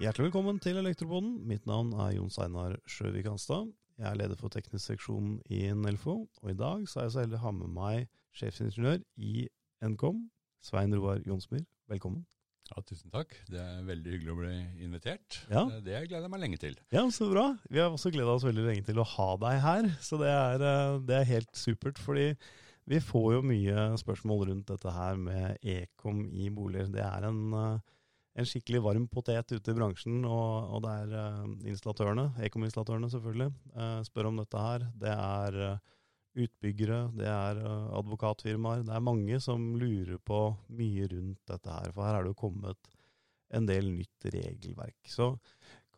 Hjertelig velkommen til Elektropoden. Mitt navn er Jon Steinar Sjøvik Hanstad. Jeg er leder for teknisk seksjon i Nelfo, og i dag så er jeg så heldig å ha med meg sjefsingeniør i Nkom, Svein Roar Jonsmyr. Velkommen. Ja, Tusen takk. Det er veldig hyggelig å bli invitert. Ja. Det- gleder jeg meg lenge til. Ja, så bra. Vi har også gleda oss veldig lenge til å ha deg her, så det er, eh, det er helt supert. Fordi vi får jo mye spørsmål rundt dette her med ekom i boliger. Det er en, eh, en skikkelig varm potet ute i bransjen, og, og det er eh, installatørene, ekominstallatørene selvfølgelig, eh, spør om dette her. Det er utbyggere, det er advokatfirmaer. Det er mange som lurer på mye rundt dette her, for her er det jo kommet en del nytt regelverk. Så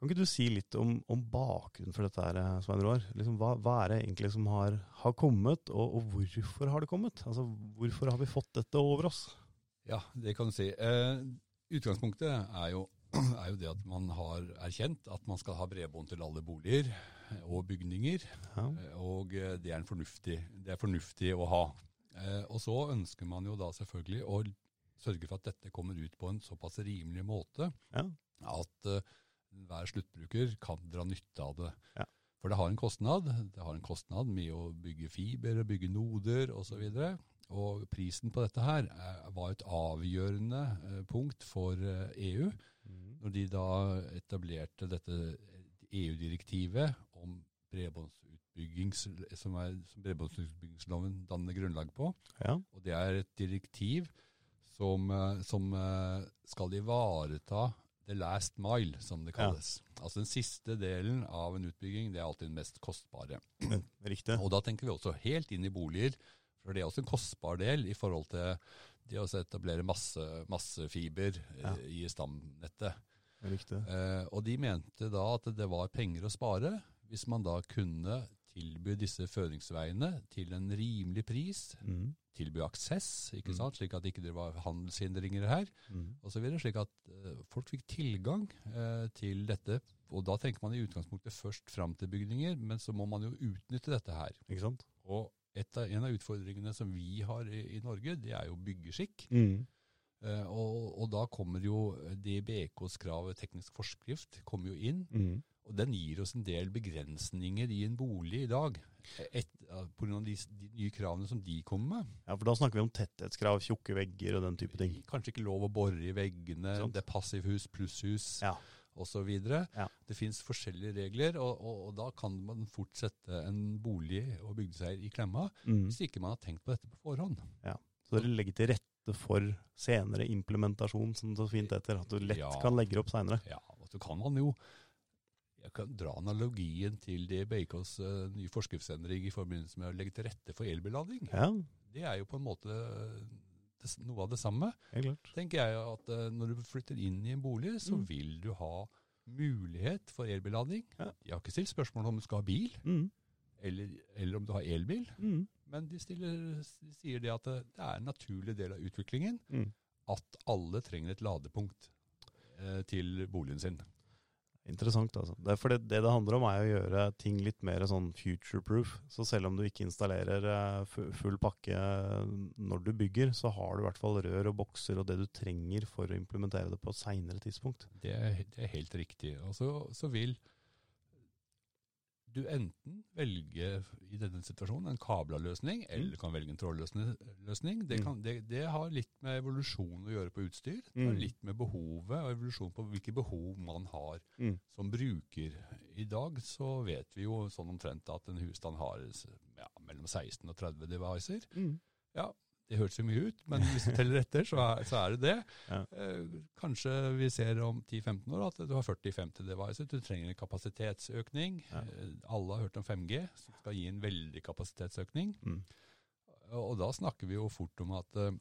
kan ikke du si litt om, om bakgrunnen for dette her, Svein Roar? Liksom, hva, hva er det egentlig som har, har kommet, og, og hvorfor har det kommet? Altså, hvorfor har vi fått dette over oss? Ja, det kan du si. Eh, utgangspunktet er jo, er jo det at man har erkjent at man skal ha bredbånd til alle boliger og bygninger. Ja. Eh, Og eh, det er, en fornuftig, det er fornuftig å ha. Eh, Og så ønsker man jo da selvfølgelig å sørge for at dette kommer ut på en såpass rimelig måte Ja. at eh, hver sluttbruker kan dra nytte av det. Ja. For det har en kostnad. Det har en kostnad med å bygge fiber, og bygge noder osv. Og, og prisen på dette her er, var et avgjørende eh, punkt for EU EU når de da etablerte dette EU-direktivet om bredbåndsutbygging, som, er, som bredbåndsutbyggingsloven danner grunnlag på. Ja. Og det er et direktiv som, eh, som eh, skal ivareta the last mile, som det kalles. Altså den siste delen av en utbygging, det er alltid den mest kostbare. Riktig. Og da tenker vi også helt inn i boliger, for det er også en kostbar del i forhold til det å etablere masse, masse fiber eh, Ja. i stamnettet. Riktig. Eh, og de mente da at det var penger å spare hvis man da kunne tilby disse føringsveiene til en rimelig pris, Mm. Tilby aksess, ikke Mm. sant? slik at det ikke var handelshindringer her, Mm. videre, slik at eh, folk fikk tilgang eh, til dette. Og da tenker man i utgangspunktet først fram til bygninger, men så må man jo utnytte dette her. Ikke sant? Og av, en av utfordringene som vi har i, i Norge, det er jo byggeskikk. Mm. Eh, og, og da kommer jo DBKs krav, teknisk forskrift, kommer jo inn. Mm. Og den gir oss en del begrensninger i en bolig i dag. Et, på grunn av de, de nye kravene som de kommer med. Ja, for da snakker vi om tetthetskrav, tjukke vegger og den type ting. Kanskje ikke lov å bore i veggene, Sant. det er passivhus, plusshus Ja. osv. Ja. Det fins forskjellige regler, og, og, og da kan man fort sette en bolig- og bygdeseier i klemma Mm. hvis ikke man har tenkt på dette på forhånd. Ja, Så dere legger til rette for senere implementasjon, som det så fint heter. At du lett Ja. kan legge opp seinere. Ja, og så kan man jo jeg kan dra analogien til DBKs uh, nye forskriftsendring i forbindelse med å legge til rette for elbillading. Ja, Det er jo på en måte det, noe av det samme. helt tenker jeg at uh, når du flytter inn i en bolig, så Mm. vil du ha mulighet for elbillading. Ja. De har ikke stilt spørsmål om du skal ha bil, Mm. eller, eller om du har elbil. Mm. Men de, stiller, de sier det at det, det er en naturlig del av utviklingen Mm. at alle trenger et ladepunkt eh, til boligen sin. Interessant, altså. Det, for det, det det handler om, er å gjøre ting litt mer sånn future-proof. Så selv om du ikke installerer eh, full pakke eh, når du bygger, så har du i hvert fall rør og bokser og det du trenger for å implementere det på et seinere tidspunkt. Det er, det er helt riktig. Og så, så vil du enten velge i denne situasjonen en kabla løsning, eller du kan velge en trådløsning. Det, Mm. kan, det, det har litt med evolusjon å gjøre på utstyr. Det har Mm. litt med behovet og evolusjon på hvilke behov man har Mm. som bruker. I dag så vet vi jo sånn omtrent at en husstand har ja, mellom 16 og 30 devices. Ja, det høres jo mye ut, men hvis du teller etter, så er, så er det det. Ja. Eh, kanskje vi ser om 10-15 år at du har 40-50 devices. Du trenger en kapasitetsøkning. Ja. Eh, alle har hørt om 5G, som skal gi en veldig kapasitetsøkning. Mm. Og, da snakker vi jo fort om at eh,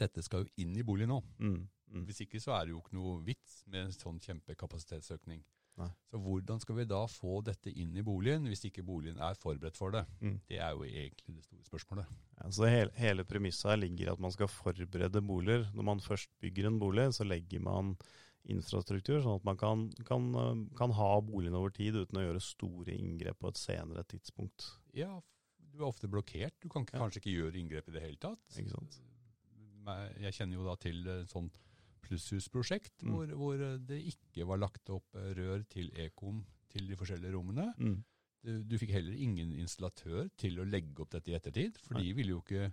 dette skal jo inn i boligen nå. Mm. Mm. Hvis ikke så er det jo ikke noe vits med en sånn kjempekapasitetsøkning. Nei. Så hvordan skal vi da få dette inn i boligen, hvis ikke boligen er forberedt for det? Mm. Det er jo egentlig det store spørsmålet. Ja, så hele, hele premisset her ligger i at man skal forberede boliger. Når man først bygger en bolig, så legger man infrastruktur, sånn at man kan, kan, kan ha boligen over tid uten å gjøre store inngrep på et senere tidspunkt. Ja, du er ofte blokkert. Du kan ikke, Ja. kanskje ikke gjøre inngrep i det hele tatt. Ikke sant? Jeg kjenner jo da til sånn plusshusprosjekt Mm. hvor, hvor det ikke var lagt opp eh, rør til Ekom til de forskjellige rommene. Mm. Du, du fikk heller ingen installatør til å legge opp dette i ettertid, for Nei. de ville jo ikke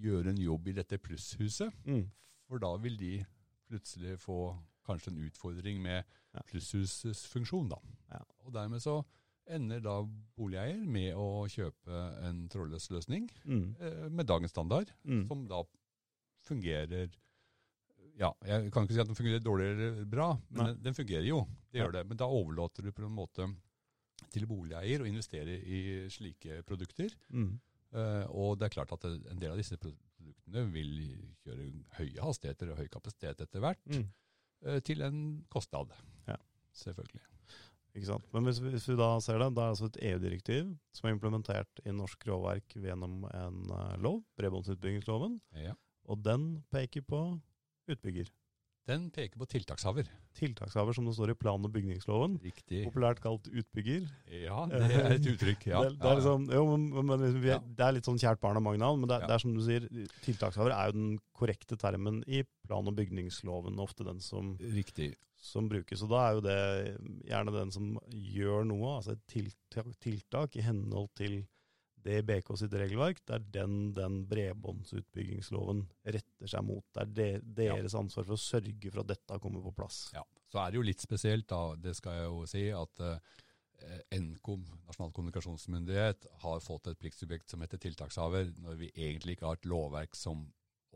gjøre en jobb i dette plusshuset. Mm. For da vil de plutselig få kanskje en utfordring med Ja. plusshusets funksjon. da. Ja. Og dermed så ender da boligeier med å kjøpe en trådløs løsning Mm. eh, med dagens standard, Mm. som da fungerer Ja, jeg kan ikke si at den fungerer dårlig eller bra, men den, den fungerer jo. Det gjør det. Men da overlater du på en måte til boligeier å investere i slike produkter. Mm. Uh, og det er klart at en del av disse produktene vil kjøre høye hastigheter og høy kapasitet etter hvert, Mm. uh, til en kostnad. Ja. Selvfølgelig. Ikke sant? Men hvis, hvis vi da ser det, det er altså et EU-direktiv som er implementert i norsk lovverk gjennom en eh, lov, bredbåndsutbyggingsloven, Ja. og den peker på utbygger. Den peker på tiltakshaver. Tiltakshaver, som det står i plan- og bygningsloven, Riktig. populært kalt utbygger. Ja, det er et uttrykk. Ja. det, det, er liksom, jo, men, liksom, vi Ja. det er litt sånn kjært barn av mange navn, men det, Ja. det er som du sier, tiltakshaver er jo den korrekte termen i plan- og bygningsloven, ofte den som, som brukes. Og da er jo det gjerne den som gjør noe, altså et tiltak, tiltak i henhold til det er BK sitt regelverk, det er den, den bredbåndsutbyggingsloven retter seg mot. Det er deres deres ansvar for å sørge for at dette kommer på plass. Ja. Så er det jo litt spesielt, da, det skal jeg jo si, at eh, Nkom, Nasjonal kommunikasjonsmyndighet, har fått et pliktsubjekt som heter tiltakshaver, når vi egentlig ikke har et lovverk som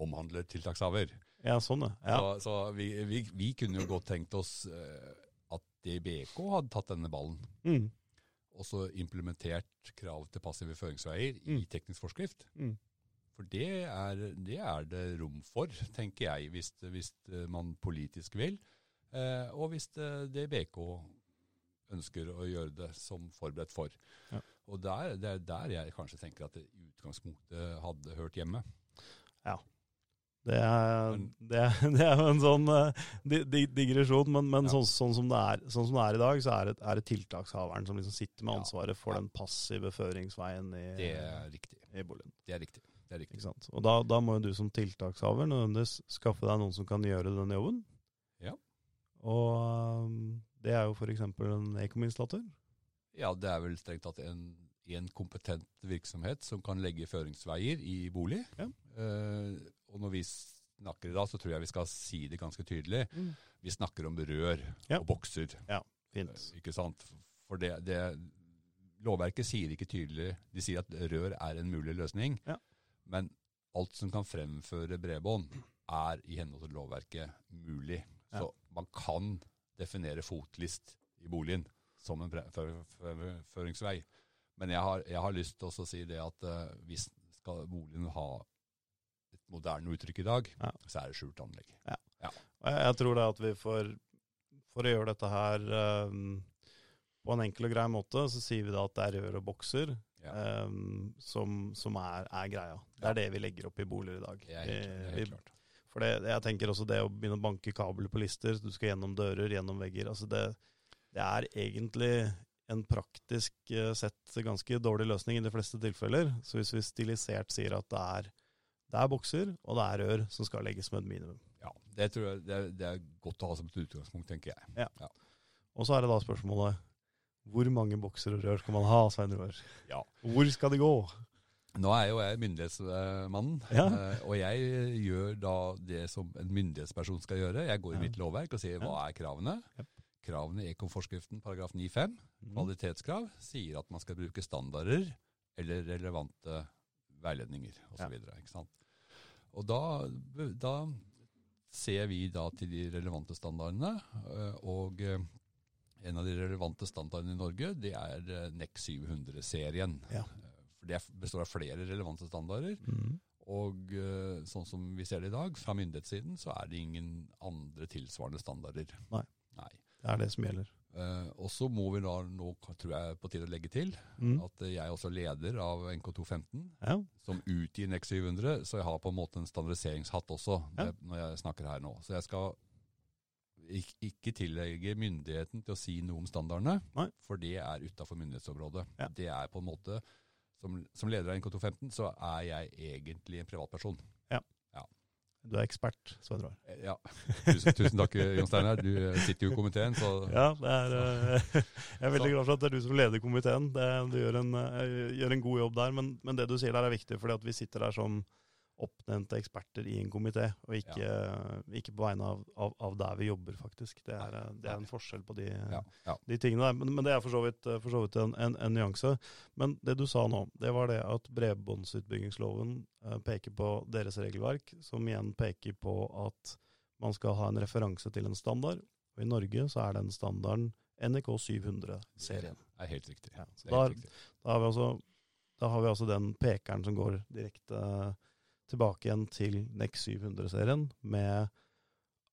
omhandler tiltakshaver. Ja, sånn det. ja. Så, så vi, vi, vi kunne jo godt tenkt oss eh, at DBK hadde tatt denne ballen, Mm. Og så implementert krav til passive føringsveier i Mm. teknisk forskrift. Mm. For det er, det er det rom for, tenker jeg, hvis, hvis eh, man politisk vil. Eh, og hvis eh, DBK ønsker å gjøre det som forberedt for. Ja. Og der, det er der jeg kanskje tenker at det i utgangspunktet hadde hørt hjemme. Det er, det, er, det er en sånn eh, di- di- digresjon, men, men Ja. sånn, sånn, som det er, sånn som det er i dag, så er det, er det tiltakshaveren som liksom sitter med ansvaret for Ja. den passive føringsveien i, Det er riktig. i boligen. Det er riktig. Det er riktig. Og da, da må jo du som tiltakshaver nødvendigvis skaffe deg noen som kan gjøre den jobben. Ja. Og um, det er jo f.eks. en Ekom-installatør. Ja, det er vel strengt tatt en, en kompetent virksomhet som kan legge føringsveier i bolig. Ja. Eh, når vi snakker i dag, så tror jeg vi skal si det ganske tydelig. Vi snakker om rør Ja. og bokser. Fint. Eh, Ikke sant? For det, det Lovverket sier ikke tydelig De sier at rør er en mulig løsning. Ja. Men alt som kan fremføre bredbånd, er i henhold til lovverket mulig. Ja. Så man kan definere fotlist i boligen som en føringsvei. Men jeg har, jeg har lyst til å si det at uh, hvis skal boligen ha moderne uttrykk i dag, Ja. så er det skjult anlegg. Og Jeg, jeg tror det at vi får, for å gjøre dette her um, på en enkel og grei måte, så sier vi da at det er rør og bokser Ja. um, som, som er, er greia. Det Ja. er det vi legger opp i boliger i dag. Det er helt, det er Eh, helt klart. For det, jeg tenker også det å begynne å banke kabler på lister, du skal gjennom dører, gjennom vegger, altså det, det er egentlig en praktisk sett ganske dårlig løsning i de fleste tilfeller. Så hvis vi stilisert sier at det er, det er bokser og det er rør som skal legges med et minimum. Ja, det tror jeg det er, det er godt å ha som et utgangspunkt, tenker jeg. Og så er det da spørsmålet hvor mange bokser og rør skal man ha, Svein Roar? Ja. Hvor skal det gå? Nå er jo jeg myndighetsmannen, Ja. eh, og jeg gjør da det som en myndighetsperson skal gjøre. Jeg går i Ja. mitt lovverk og sier hva er kravene. Kravene i Ekom-forskriften paragraf 9-5, Mm. kvalitetskrav, sier at man skal bruke standarder eller relevante veiledninger osv. ikke sant? Og da, da ser vi da til de relevante standardene, eh, og eh, en av de relevante standardene i Norge, det er eh, NEC 700-serien. Ja. For det består av flere relevante standarder. Mm. Og sånn som vi ser det i dag, fra myndighetssiden, så er det ingen andre tilsvarende standarder. Nei. Nei. Det er det som gjelder. Eh, og så må vi da, nå tror jeg på tide å legge til, Mm. at jeg jeg er også leder av NK215, Ja. som utgir NEX 700, så jeg har på en måte en standardiseringshatt også Ja. jeg, når jeg snakker her nå. Så jeg skal ikke, ikke tillegge myndigheten til å si noe om standardene, Nei. for det er utafor myndighetsområdet. Ja. Det er på en måte, som, som leder av NK215, så er jeg egentlig en privatperson. Du er ekspert, Svein. Eh, ja. Tusen, tusen takk, Jon Steinar. Du eh, sitter jo i komiteen, så Ja, det er, eh, jeg er veldig glad for at det er du som leder komiteen. Det, du gjør en, gjør en god jobb der, men, men det du sier der er viktig, fordi at vi sitter der som oppnevnte eksperter i en komité, og ikke, ikke på vegne av, av, av der vi jobber, faktisk. Det er, det er en forskjell på de, ja. ja. de tingene der. Men, men det er for så vidt, eh, for så vidt en, en, en nyanse. Men det du sa nå, det var det at bredbåndsutbyggingsloven eh, peker på deres regelverk, som igjen peker på at man skal ha en referanse til en standard. Og i Norge så er den standarden NRK 700-serien. Det er helt riktig. Ja, er helt riktig. da, har vi altså, da har vi altså den pekeren som går direkte tilbake igjen til NEX 700-serien med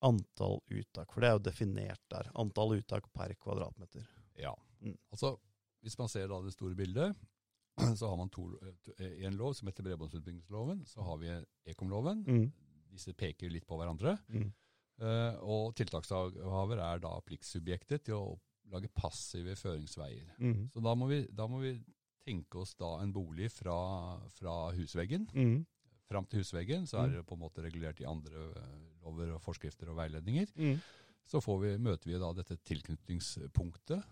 antall uttak. For det er jo definert der. Antall uttak per kvadratmeter. Ja. Mm. Altså, hvis man ser da det store bildet, så har man to, to, en lov som heter bredbåndsutbyggingsloven. Så har vi ekomloven. Mm. Disse peker litt på hverandre. Mm. Uh, og tiltakshaver er da pliktsubjektet til å lage passive føringsveier. Mm. Så da må, vi, da må vi tenke oss da en bolig fra, fra husveggen. Fram til husveggen så er Mm. det på en måte regulert i andre eh, lover og forskrifter og veiledninger. Mm. Så får vi, møter vi da dette tilknytningspunktet,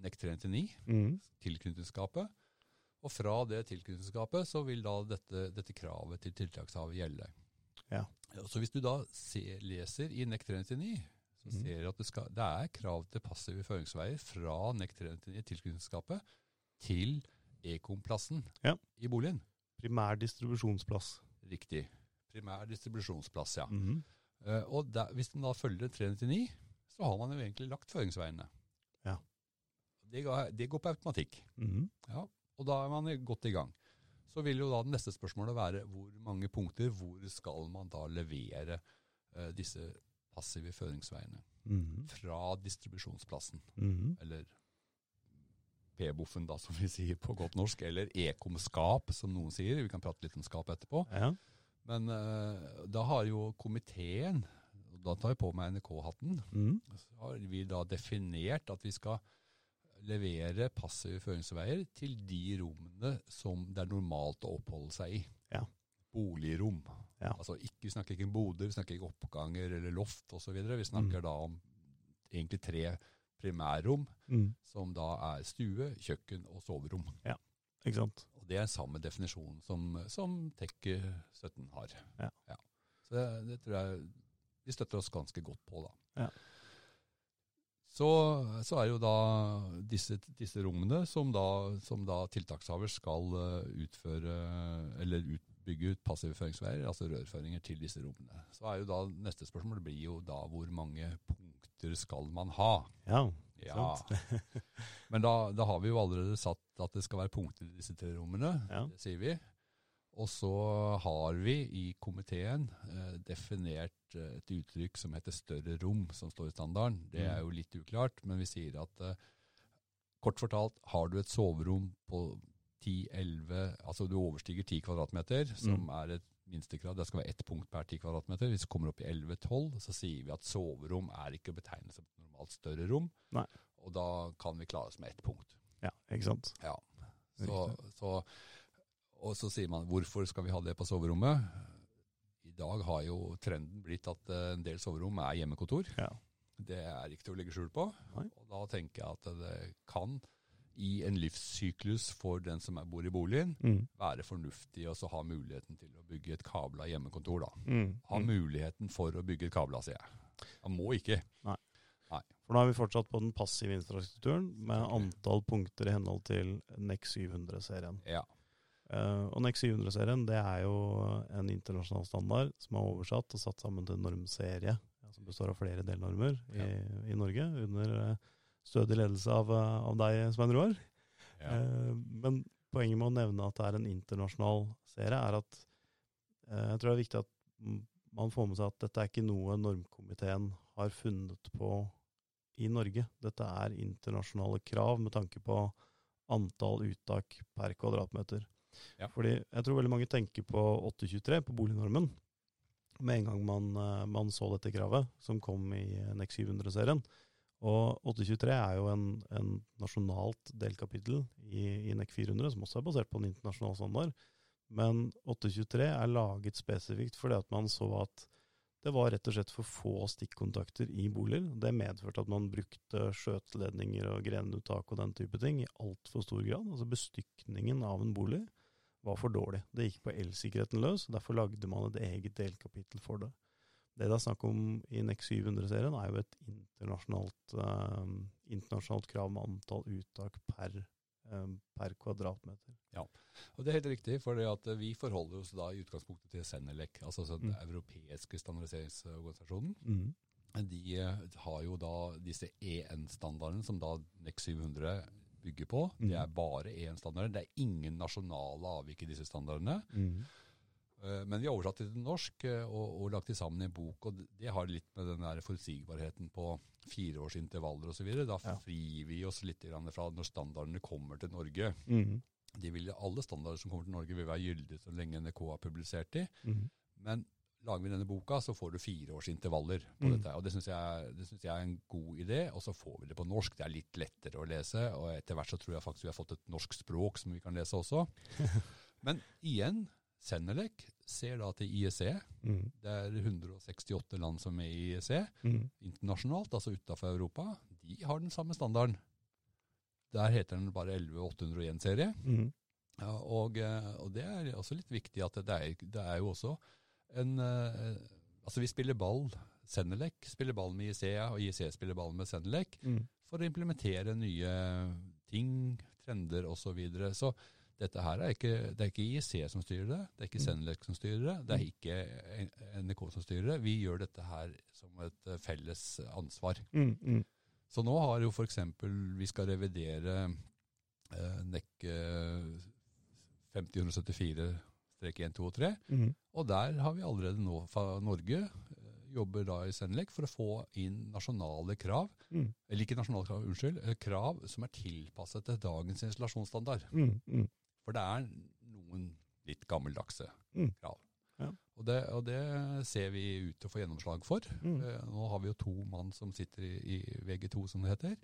NEC 399, Mm. tilknytningsskapet. Og fra det tilknytningsskapet så vil da dette, dette kravet til tiltakshaver gjelde. Ja. Så hvis du da ser, leser i NEC 399, så mm. ser du at det, skal, det er krav til passive føringsveier fra NEC 399 tilknytningsskapet til ekomplassen Ja. i boligen. Primær distribusjonsplass. Riktig. Primær distribusjonsplass, ja. Mm. Eh, og der, hvis den da følger 399, så har man jo egentlig lagt føringsveiene. Ja. Det, går- det går på automatikk. Mm. Ja, og da er man godt i gang. Så vil jo da det neste spørsmålet være hvor mange punkter, hvor skal man da levere uh, disse passive føringsveiene? Mm. Fra distribusjonsplassen, Mm. eller P-boffen da, som vi sier på godt norsk, eller ekomskap, som noen sier. Vi kan prate litt om skap etterpå. Ja. Men uh, da har jo komiteen, og da tar jeg på meg NRK-hatten, Mm. så har vi da definert at vi skal levere passive føringsveier til de rommene som det er normalt å oppholde seg i. Ja. Boligrom. Ja. Altså ikke, vi snakker ikke om boder, vi snakker ikke oppganger eller loft osv. Vi snakker Mm. da om egentlig tre primærrom, Mm. som da er stue, kjøkken og soverom. Ja, Ikke sant? Og Det er samme definisjon som, som TEK 17 har. Ja. Så det, det tror jeg vi støtter oss ganske godt på, da. Ja. Så, så er jo da disse, disse rommene som da, som da tiltakshaver skal eh, utføre, eller ut, bygge ut passivføringsveier, altså rørføringer til disse rommene. Så er jo da neste spørsmål blir jo da hvor mange punkter skal man ha? Ja. Ja, Sant. men da, da har vi jo allerede satt at det skal være punkter i disse tre rommene. Ja. Det sier vi. Og så har vi i komiteen eh, definert eh, et uttrykk som heter større rom, som står i standarden. Det er jo litt uklart, men vi sier at eh, kort fortalt, har du et soverom på 10-11, altså du overstiger 10 kvadratmeter, som Mm. er et minstekrav, det skal være ett punkt per 10 kvadratmeter. Hvis du kommer opp i 11-12, så sier vi at soverom er ikke å betegne som et normalt større rom. Nei. Og da kan vi klare oss med ett punkt. ja, ikke sant? Ja. Så, så, og så sier man hvorfor skal vi ha det på soverommet? I dag har jo trenden blitt at eh, en del soverom er hjemmekontor. Ja. Det er ikke til å legge skjul på. Nei. Og da tenker jeg at det kan i en livssyklus for den som bor i boligen, Mm. være fornuftig og så ha muligheten til å bygge et kabla hjemmekontor. da. Mm. Ha Mm. muligheten for å bygge et kabla, sier jeg. Man må ikke. For nå er vi fortsatt på den passive infrastrukturen med antall punkter i henhold til NEX 700-serien. Ja. Uh, og NEX 700-serien det er jo en internasjonal standard som er oversatt og satt sammen til en normserie som består av flere delnormer i, i Norge, under eh, stødig ledelse av, eh, av deg, Svein Roar. Ja. Eh, men poenget med å nevne at det er en internasjonal serie, er at eh, jeg tror det er viktig at man får med seg at dette er ikke noe normkomiteen har funnet på i Norge. Dette er internasjonale krav med tanke på antall uttak per kvadratmeter. Ja. Fordi jeg tror veldig mange tenker på 823, på bolignormen, med en gang man, eh, man så dette kravet, som kom i NEC 700-serien. Og 823 er jo en, en nasjonalt delkapittel i, i NEC 400, som også er basert på en internasjonal standard. Men 823 er laget spesifikt fordi at man så at det var rett og slett for få stikkontakter i boliger. Det medførte at man brukte skjøteledninger og grenuttak og den type ting i altfor stor grad. Altså bestykningen av en bolig var for dårlig. Det gikk på elsikkerheten løs, og derfor lagde man et eget delkapittel for det. Det det er snakk om i NEC 700-serien, er jo et internasjonalt, eh, internasjonalt krav med antall uttak per, eh, per kvadratmeter. Ja, og det er helt riktig, for vi forholder oss da i utgangspunktet til Senelec, altså den mm. europeiske standardiseringsorganisasjonen. Mm. De uh, har jo da disse EN-standardene som da NEC 700 bygger på. Mm. Det er bare EN-standarder. Det er ingen nasjonale avvik i disse standardene. Mm. Eh, men vi har oversatt det til norsk eh, og, og lagt det sammen i en bok. og Det har litt med den der forutsigbarheten på fireårsintervaller osv. Da ja. frir vi oss litt fra når standardene kommer til Norge. Mm. De vil, alle standarder som kommer til Norge vil være gyldige så lenge NRK har publisert de. Mm. Men lager vi denne boka, så får du fireårsintervaller på mm. dette. og Det syns jeg, jeg, er en god idé. Og så får vi det på norsk. Det er litt lettere å lese. Og etter hvert så tror jeg faktisk vi har fått et norsk språk som vi kan lese også. Men igjen, Senelec ser da til IEC. Mm. Det er 168 land som er i IEC mm. internasjonalt, altså utafor Europa. De har den samme standarden. Der heter den bare 11801-serie. Mm. Ja, og, eh, og, det er også litt viktig at det er, det er jo også en uh, Altså, vi spiller ball. Senelec spiller ball med IEC, og IEC spiller ball med Senelec mm. for å implementere nye ting, trender osv. Så, videre. så dette her er ikke, det er ikke IEC som styrer det, det er ikke Senelec som styrer det, det er ikke NRK som styrer det. Vi gjør dette her som et eh, felles ansvar. Mm, mm. Så nå har jo f.eks. vi skal revidere eh, NEC 5074-1, 2 og 3, mm. og der har vi allerede nå fra Norge eh, jobber da i Senelec for å få inn nasjonale krav, mm. eller ikke nasjonale krav, unnskyld, eh, krav som er tilpasset til dagens installasjonsstandard. Mm, mm. For det er noen litt gammeldagse mm. krav. Ja. Og, det, og, det, ser vi ut til å få gjennomslag for. Mm. Eh, nå har vi jo to mann som sitter i, i, VG2, som det heter,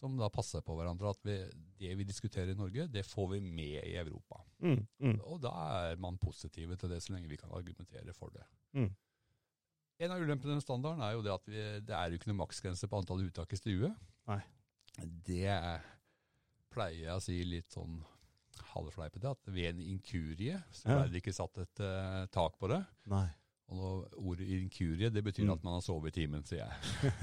som da passer på hverandre. At vi, det vi diskuterer i Norge, det får vi med i Europa. Mm. mm. Og da er man positive til det, så lenge vi kan argumentere for det. Mm. En av ulempene med standarden er jo det at vi, det er jo ikke noe maksgrense på antall uttak i stue. Nei. Det pleier jeg å si litt sånn halvfleipete at ved en inkurie så ble det ikke satt et uh, tak på det. Nei. Og ordet inkurie det betyr mm. at man har sovet i timen, sier jeg.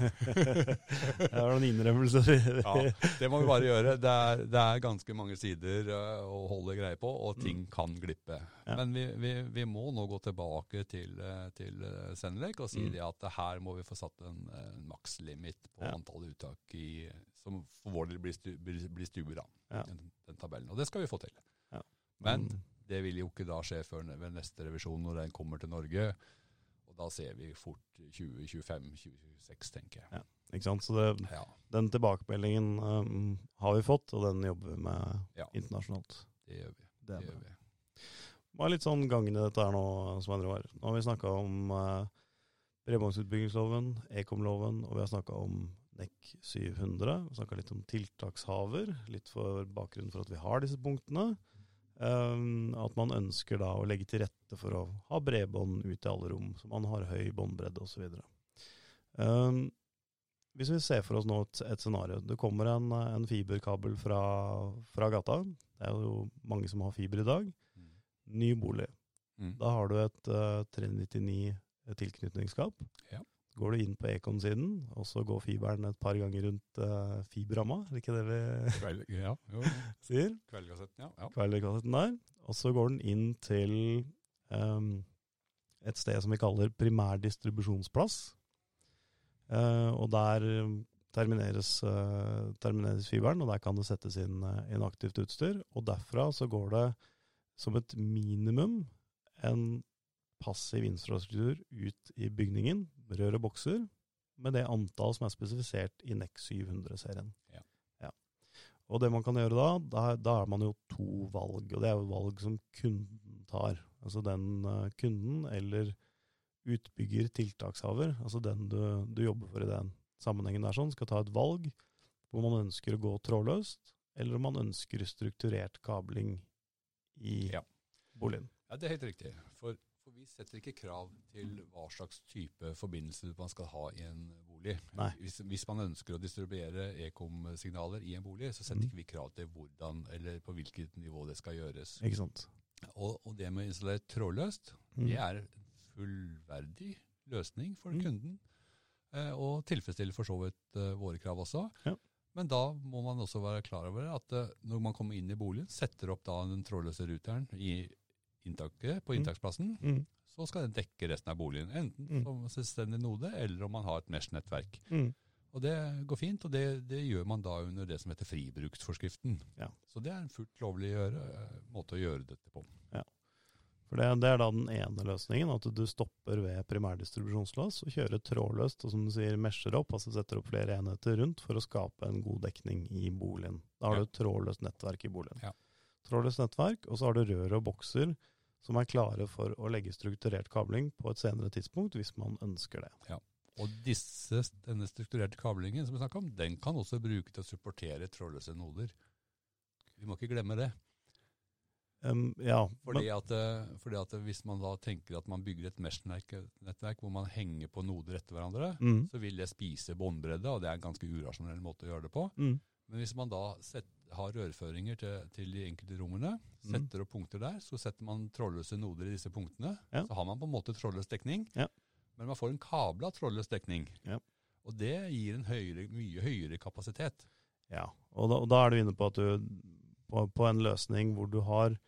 det var noen innrømmelser. ja, det må vi bare gjøre. Det er, det er ganske mange sider uh, å holde greie på, og ting mm. kan glippe. Ja. Men vi, vi, vi, må nå gå tilbake til, uh, til Senelek og si mm. at her må vi få satt en, en makslimit på ja. antall uttak i, som for vår del blir, stu, blir, blir stuer, da. Ja. Den, den, tabellen. Og det skal vi få til. Ja. Men mm. det vil jo ikke da skje før ved neste revisjon, når den kommer til Norge. Og da ser vi fort 2025-2026, tenker jeg. Ja, ikke sant? Så det, ja. den tilbakemeldingen um, har vi fått, og den jobber vi med ja. internasjonalt. Det gjør vi. Det, det gjør vi. Hva er litt sånn gangen i dette her nå, Svein Roar? Nå har vi snakka om uh, bredbåndsutbyggingsloven, ekomloven, og vi har snakka om NEC 700. Vi snakka litt om tiltakshaver, litt for bakgrunnen for at vi har disse punktene. Um, at man ønsker da å legge til rette for å ha bredbånd ut i alle rom, så man har høy båndbredde osv. Um, hvis vi ser for oss nå et, et scenario. Det kommer en, en fiberkabel fra, fra, gata. Det er jo mange som har fiber i dag. Mm. Ny bolig. Mm. Da har du et uh, 399 tilknytningsskap. Ja går du inn på Ekon-siden, og så går fiberen et par ganger rundt uh, fiberramma, er det ikke det vi Kveld, ja, sier? Kveldkassetten, ja. ja. Kveldkassetten der. Og så går den inn til um, et sted som vi kaller primærdistribusjonsplass. Uh, og der termineres, uh, termineres, fiberen, og der kan det settes inn, uh, aktivt utstyr. Og derfra så går det som et minimum en passiv infrastruktur ut i bygningen, og bokser, med det antall som er spesifisert i NEX 700-serien. Ja. Ja. Og det man kan gjøre da, da, da har man jo to valg, og det er jo valg som kunden tar. Altså den uh, kunden eller utbygger, tiltakshaver, altså den du, du, jobber for i den sammenhengen der, sånn, skal ta et valg hvor man ønsker å gå trådløst, eller om man ønsker strukturert kabling i ja. boligen. Ja, Det er helt riktig. For, vi setter ikke krav til hva slags type forbindelse man skal ha i en bolig. Hvis, hvis, man ønsker å distribuere ekom-signaler i en bolig, så setter mm. ikke vi krav til hvordan eller på hvilket nivå det skal gjøres. Ikke sant. Og, og det med å installere trådløst, mm. det er fullverdig løsning for mm. kunden. Eh, og tilfredsstiller for så vidt eh, våre krav også. Ja. Men da må man også være klar over at eh, når man kommer inn i boligen, setter opp da den trådløse ruteren i inntaket på mm. inntaksplassen, mm. så skal den dekke resten av boligen. Enten mm. som selvstendig node, eller om man har et Mesh-nettverk. Mm. Og Det går fint, og det, det, gjør man da under det som heter fribruksforskriften. Ja. Så det er en fullt lovlig gjøre, måte å gjøre dette på. Ja. For det, det, er da den ene løsningen, at du stopper ved primærdistribusjonslås og kjører trådløst, og som du sier, mesher opp, altså setter opp flere enheter rundt for å skape en god dekning i boligen. Da har ja. du et trådløst nettverk i boligen. Ja. Trådløst nettverk, og så har du rør og bokser som er klare for å legge strukturert kabling på et senere tidspunkt, hvis man ønsker det. Ja. Og disse, denne strukturerte kablingen som vi snakker om, den kan også bruke til å supportere trådløse noder. Vi må ikke glemme det. Um, ja, fordi, at, eh, fordi, at, Hvis man da tenker at man bygger et mesh-nettverk hvor man henger på noder etter hverandre, mm. så vil det spise båndbredde, og det er en ganske urasjonell måte å gjøre det på. Mm. Men hvis man da set, har rørføringer til, til, de enkelte rommene, mm. setter opp punkter der, så setter man trådløse noder i disse punktene. Ja. Så har man på en måte trådløs dekning, ja. men man får en kabla trådløs dekning. Ja. Og det gir en høyere, mye høyere kapasitet. Ja, og da, og da er du inne på at du på, på en løsning hvor du har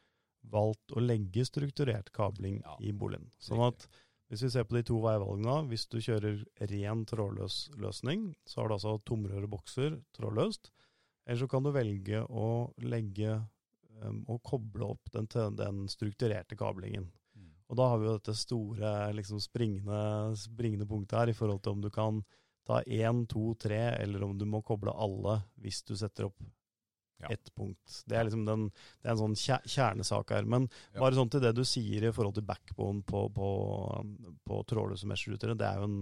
valgt å legge strukturert kabling i boligen. Sånn at hvis vi ser på de to veivalgene, hvis du kjører ren trådløs løsning, så har du altså tomrør og bokser trådløst. Eller så kan du velge å legge um, og koble opp den, den strukturerte kablingen. Mm. Og da har vi jo dette store liksom springende, springende punktet her i forhold til om du kan ta én, to, tre, eller om du må koble alle hvis du setter opp ja. ett punkt. Det er, liksom den, det er en sånn kjernesak her. Men ja. bare sånn til det du sier i forhold til backbone på, på, på trådløse mesh-rutere. Det er jo en,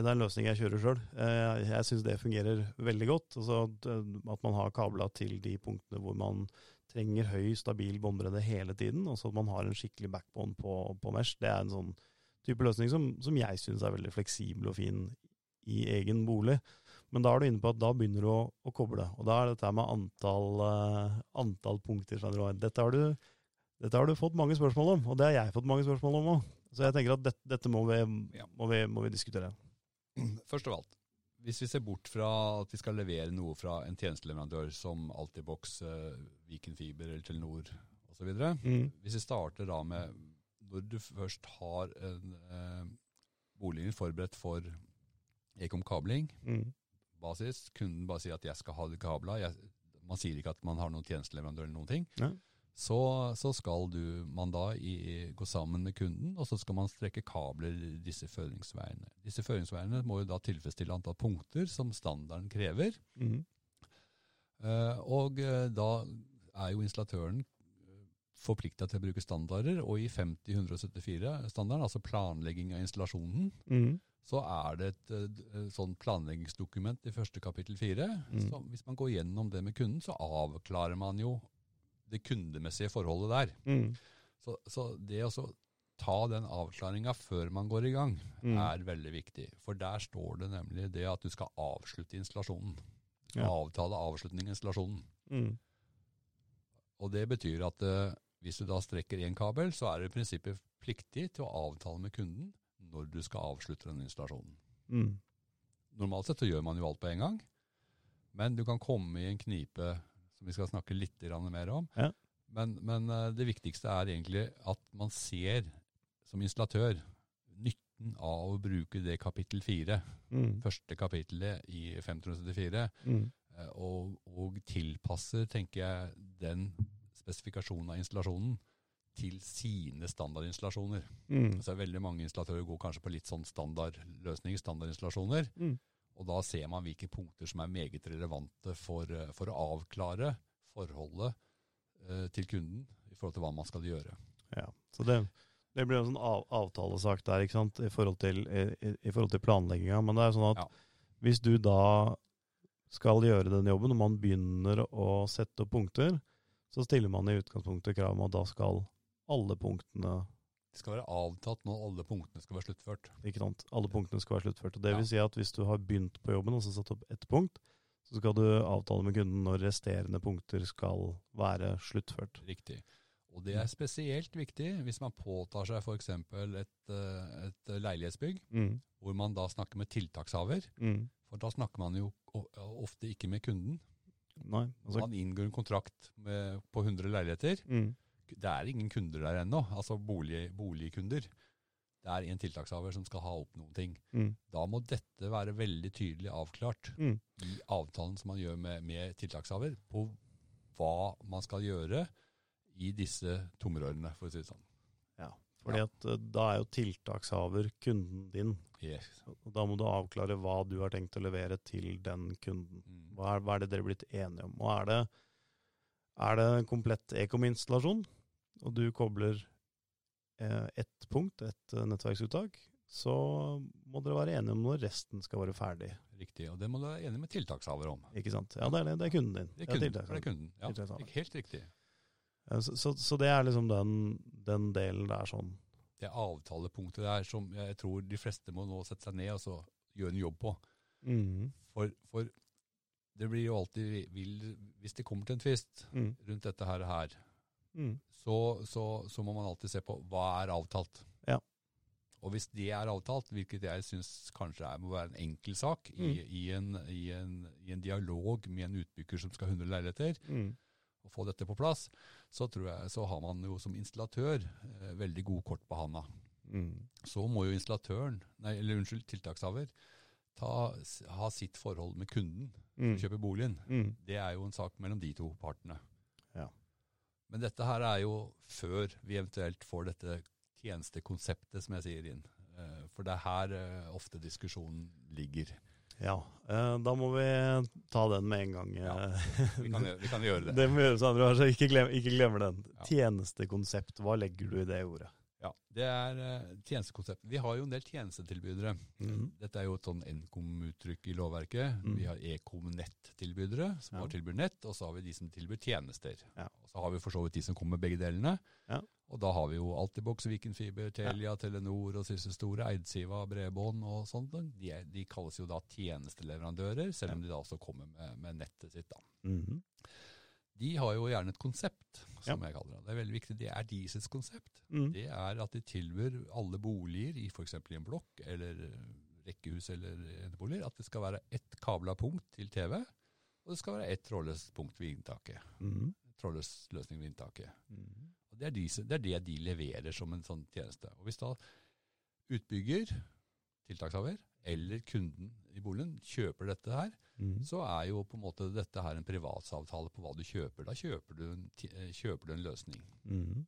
det er en løsning jeg kjører sjøl. Eh, jeg syns det fungerer veldig godt. Altså at man har kabla til de punktene hvor man trenger høy, stabil båndbredde hele tiden. Og så at man har en skikkelig backbone på, på mesh. Det er en sånn type løsning som, som jeg syns er veldig fleksibel og fin i egen bolig. Men da er du inne på at da begynner du å, å koble. Og da er dette med antall, antall punkter. Dette har, du, dette har, du, fått mange spørsmål om, og det har jeg fått mange spørsmål om òg. Så jeg tenker at dette, dette må, vi, må, vi, må, vi, diskutere. Først av alt, hvis vi ser bort fra at vi skal levere noe fra en tjenesteleverandør som Altibox, uh, Viken Fiber eller Telenor osv. Mm. Hvis vi starter da med når du først har en, eh, boligen forberedt for ekomkabling, mm basis. Kunden bare sier at 'jeg skal ha de kabla'. man sier ikke at man har noen tjenesteleverandør eller noen ting. Ja. Så, så, skal du, man da i, gå sammen med kunden, og så skal man strekke kabler disse føringsveiene. Disse føringsveiene må jo da tilfredsstille antall punkter som standarden krever. Mm. Uh, og uh, da er jo installatøren eh, forplikta til å bruke standarder, og i 50-174-standarden, altså planlegging av installasjonen, mm så er det et, et sånn planleggingsdokument i første kapittel fire. Mm. Hvis man går gjennom det med kunden, så avklarer man jo det kundemessige forholdet der. Mm. Så, så, det å ta den avklaringa før man går i gang, mm. er veldig viktig. For der står det nemlig det at du skal avslutte installasjonen. Ja. Avtale avslutning av installasjonen. Mm. Og det betyr at uh, hvis du da strekker én kabel, så er du i prinsippet pliktig til å avtale med kunden når du skal avslutte den installasjonen. Mm. Normalt sett så gjør man jo alt på en gang, men du kan komme i en knipe som vi skal snakke litt mer om. Ja. Men, men, eh, det viktigste er egentlig at man ser som installatør nytten av å bruke det kapittel fire, mm. første kapittelet i 574, mm. Eh, og, og tilpasser, tenker jeg, den spesifikasjonen av installasjonen til sine standardinstallasjoner. Mm. Så veldig mange installatører går kanskje på litt sånn standardløsninger, standardinstallasjoner. Mm. Og da ser man hvilke punkter som er meget relevante for, eh, for å avklare forholdet eh, til kunden i forhold til hva man skal gjøre. Ja, så det, det blir en sånn av, avtalesak der ikke sant, i forhold til, i, i forhold til planlegginga. Men det er sånn at ja. hvis du da skal gjøre den jobben, og man begynner å sette opp punkter, så stiller man i utgangspunktet krav om at da skal alle punktene Det skal være avtalt når alle punktene skal være sluttført. ikke sant? Alle punktene skal være sluttført. Og det vil si at hvis du har begynt på jobben og så satt opp ett punkt, så skal du avtale med kunden når resterende punkter skal være sluttført. Riktig. Og det er spesielt viktig hvis man påtar seg f.eks. Et, eh, et leilighetsbygg, Mm. hvor man da snakker med tiltakshaver. Mm. For da snakker man jo ofte ikke med kunden. Nei, altså Man inngår en kontrakt med, på 100 leiligheter. mm. Det er ingen kunder der ennå, altså bolig, boligkunder. Det er en tiltakshaver som skal ha opp noen ting. Mm. Da må dette være veldig tydelig avklart Mm. i avtalen som man gjør med, med tiltakshaver, på hva man skal gjøre i disse tomrørene, for å si det sånn. Fordi Ja. at eh, da er jo tiltakshaver kunden din. Yes. Og da må du avklare hva du har tenkt å levere til den kunden. Mm. Hva er, hva er det dere er blitt enige om? Og er det, er det en komplett Ekom-installasjon, og du kobler eh, ett punkt, et eh, nettverksuttak, så må dere være enige om når resten skal være ferdig. Riktig, og det må du være enig med tiltakshaver om. Ikke sant? Ja, det er, det, er kunden din. Det er kunden. for det er kunden. Ja, helt riktig. Så, så, så det er liksom den, den delen der sånn. Det avtalepunktet der som jeg tror de fleste må nå sette seg ned og så gjøre en jobb på. Mm. For, for det blir jo alltid vill Hvis det kommer til en tvist Mm. rundt dette her, her Mm. så, så, så må man alltid se på hva er avtalt. Ja. Og hvis det er avtalt, hvilket jeg syns kanskje er, må være en enkel sak i, Mm. i, en, i, en, i en dialog med en utbygger som skal ha 100 leiligheter, Mm. og få dette på plass, så tror jeg så har man jo som installatør eh, veldig gode kort på handa. Mm. Så må jo installatøren, nei, eller unnskyld, tiltakshaver, ta, ha sitt forhold med kunden Mm. som kjøper boligen. Mm. Det er jo en sak mellom de to partene. Men dette her er jo før vi eventuelt får dette tjenestekonseptet, som jeg sier inn. Eh, For det er her eh, ofte diskusjonen ligger. Ja, eh, da må vi ta den med en gang. Ja. Vi kan, vi kan gjøre det. Det må gjøres, André. Så ikke, glem, ikke glemmer den. Ja. Tjenestekonsept, hva legger du i det ordet? Ja, det er eh, tjenestekonsept. Vi har jo en del tjenestetilbydere. Mhm. Dette er jo et sånn Nkom-uttrykk i lovverket. Mm. Vi har Ekom-nett-tilbydere, som Ja. har tilbyr nett, og så har vi de som tilbyr tjenester. Ja. Og så har vi for så vidt de som kommer med begge delene. Ja. Og da har vi jo Altibox, Vikenfiber, Telia, Telenor og disse store, Eidsiva, Bredbånd og sånt. De, de kalles jo da tjenesteleverandører, selv om de da også kommer med, med nettet sitt. da. Mhm. De har jo gjerne et konsept, som Ja. jeg kaller det. Det er veldig viktig. Det er deres konsept. Mm. Det er at de tilbyr alle boliger, i f.eks. en blokk eller eh, rekkehus eller eneboliger, at det skal være ett kabla punkt til TV, og det skal være ett trådløst punkt ved inntaket. Mm. Trådløs løsning ved inntaket. Mm. Og det er, de, det er det de leverer som en sånn tjeneste. Og hvis da utbygger, tiltakshaver, eller kunden i boligen kjøper dette her, mm. så er jo på en måte dette her en privatsavtale på hva du kjøper. Da kjøper du en, eh, kjøper du en løsning. Mm.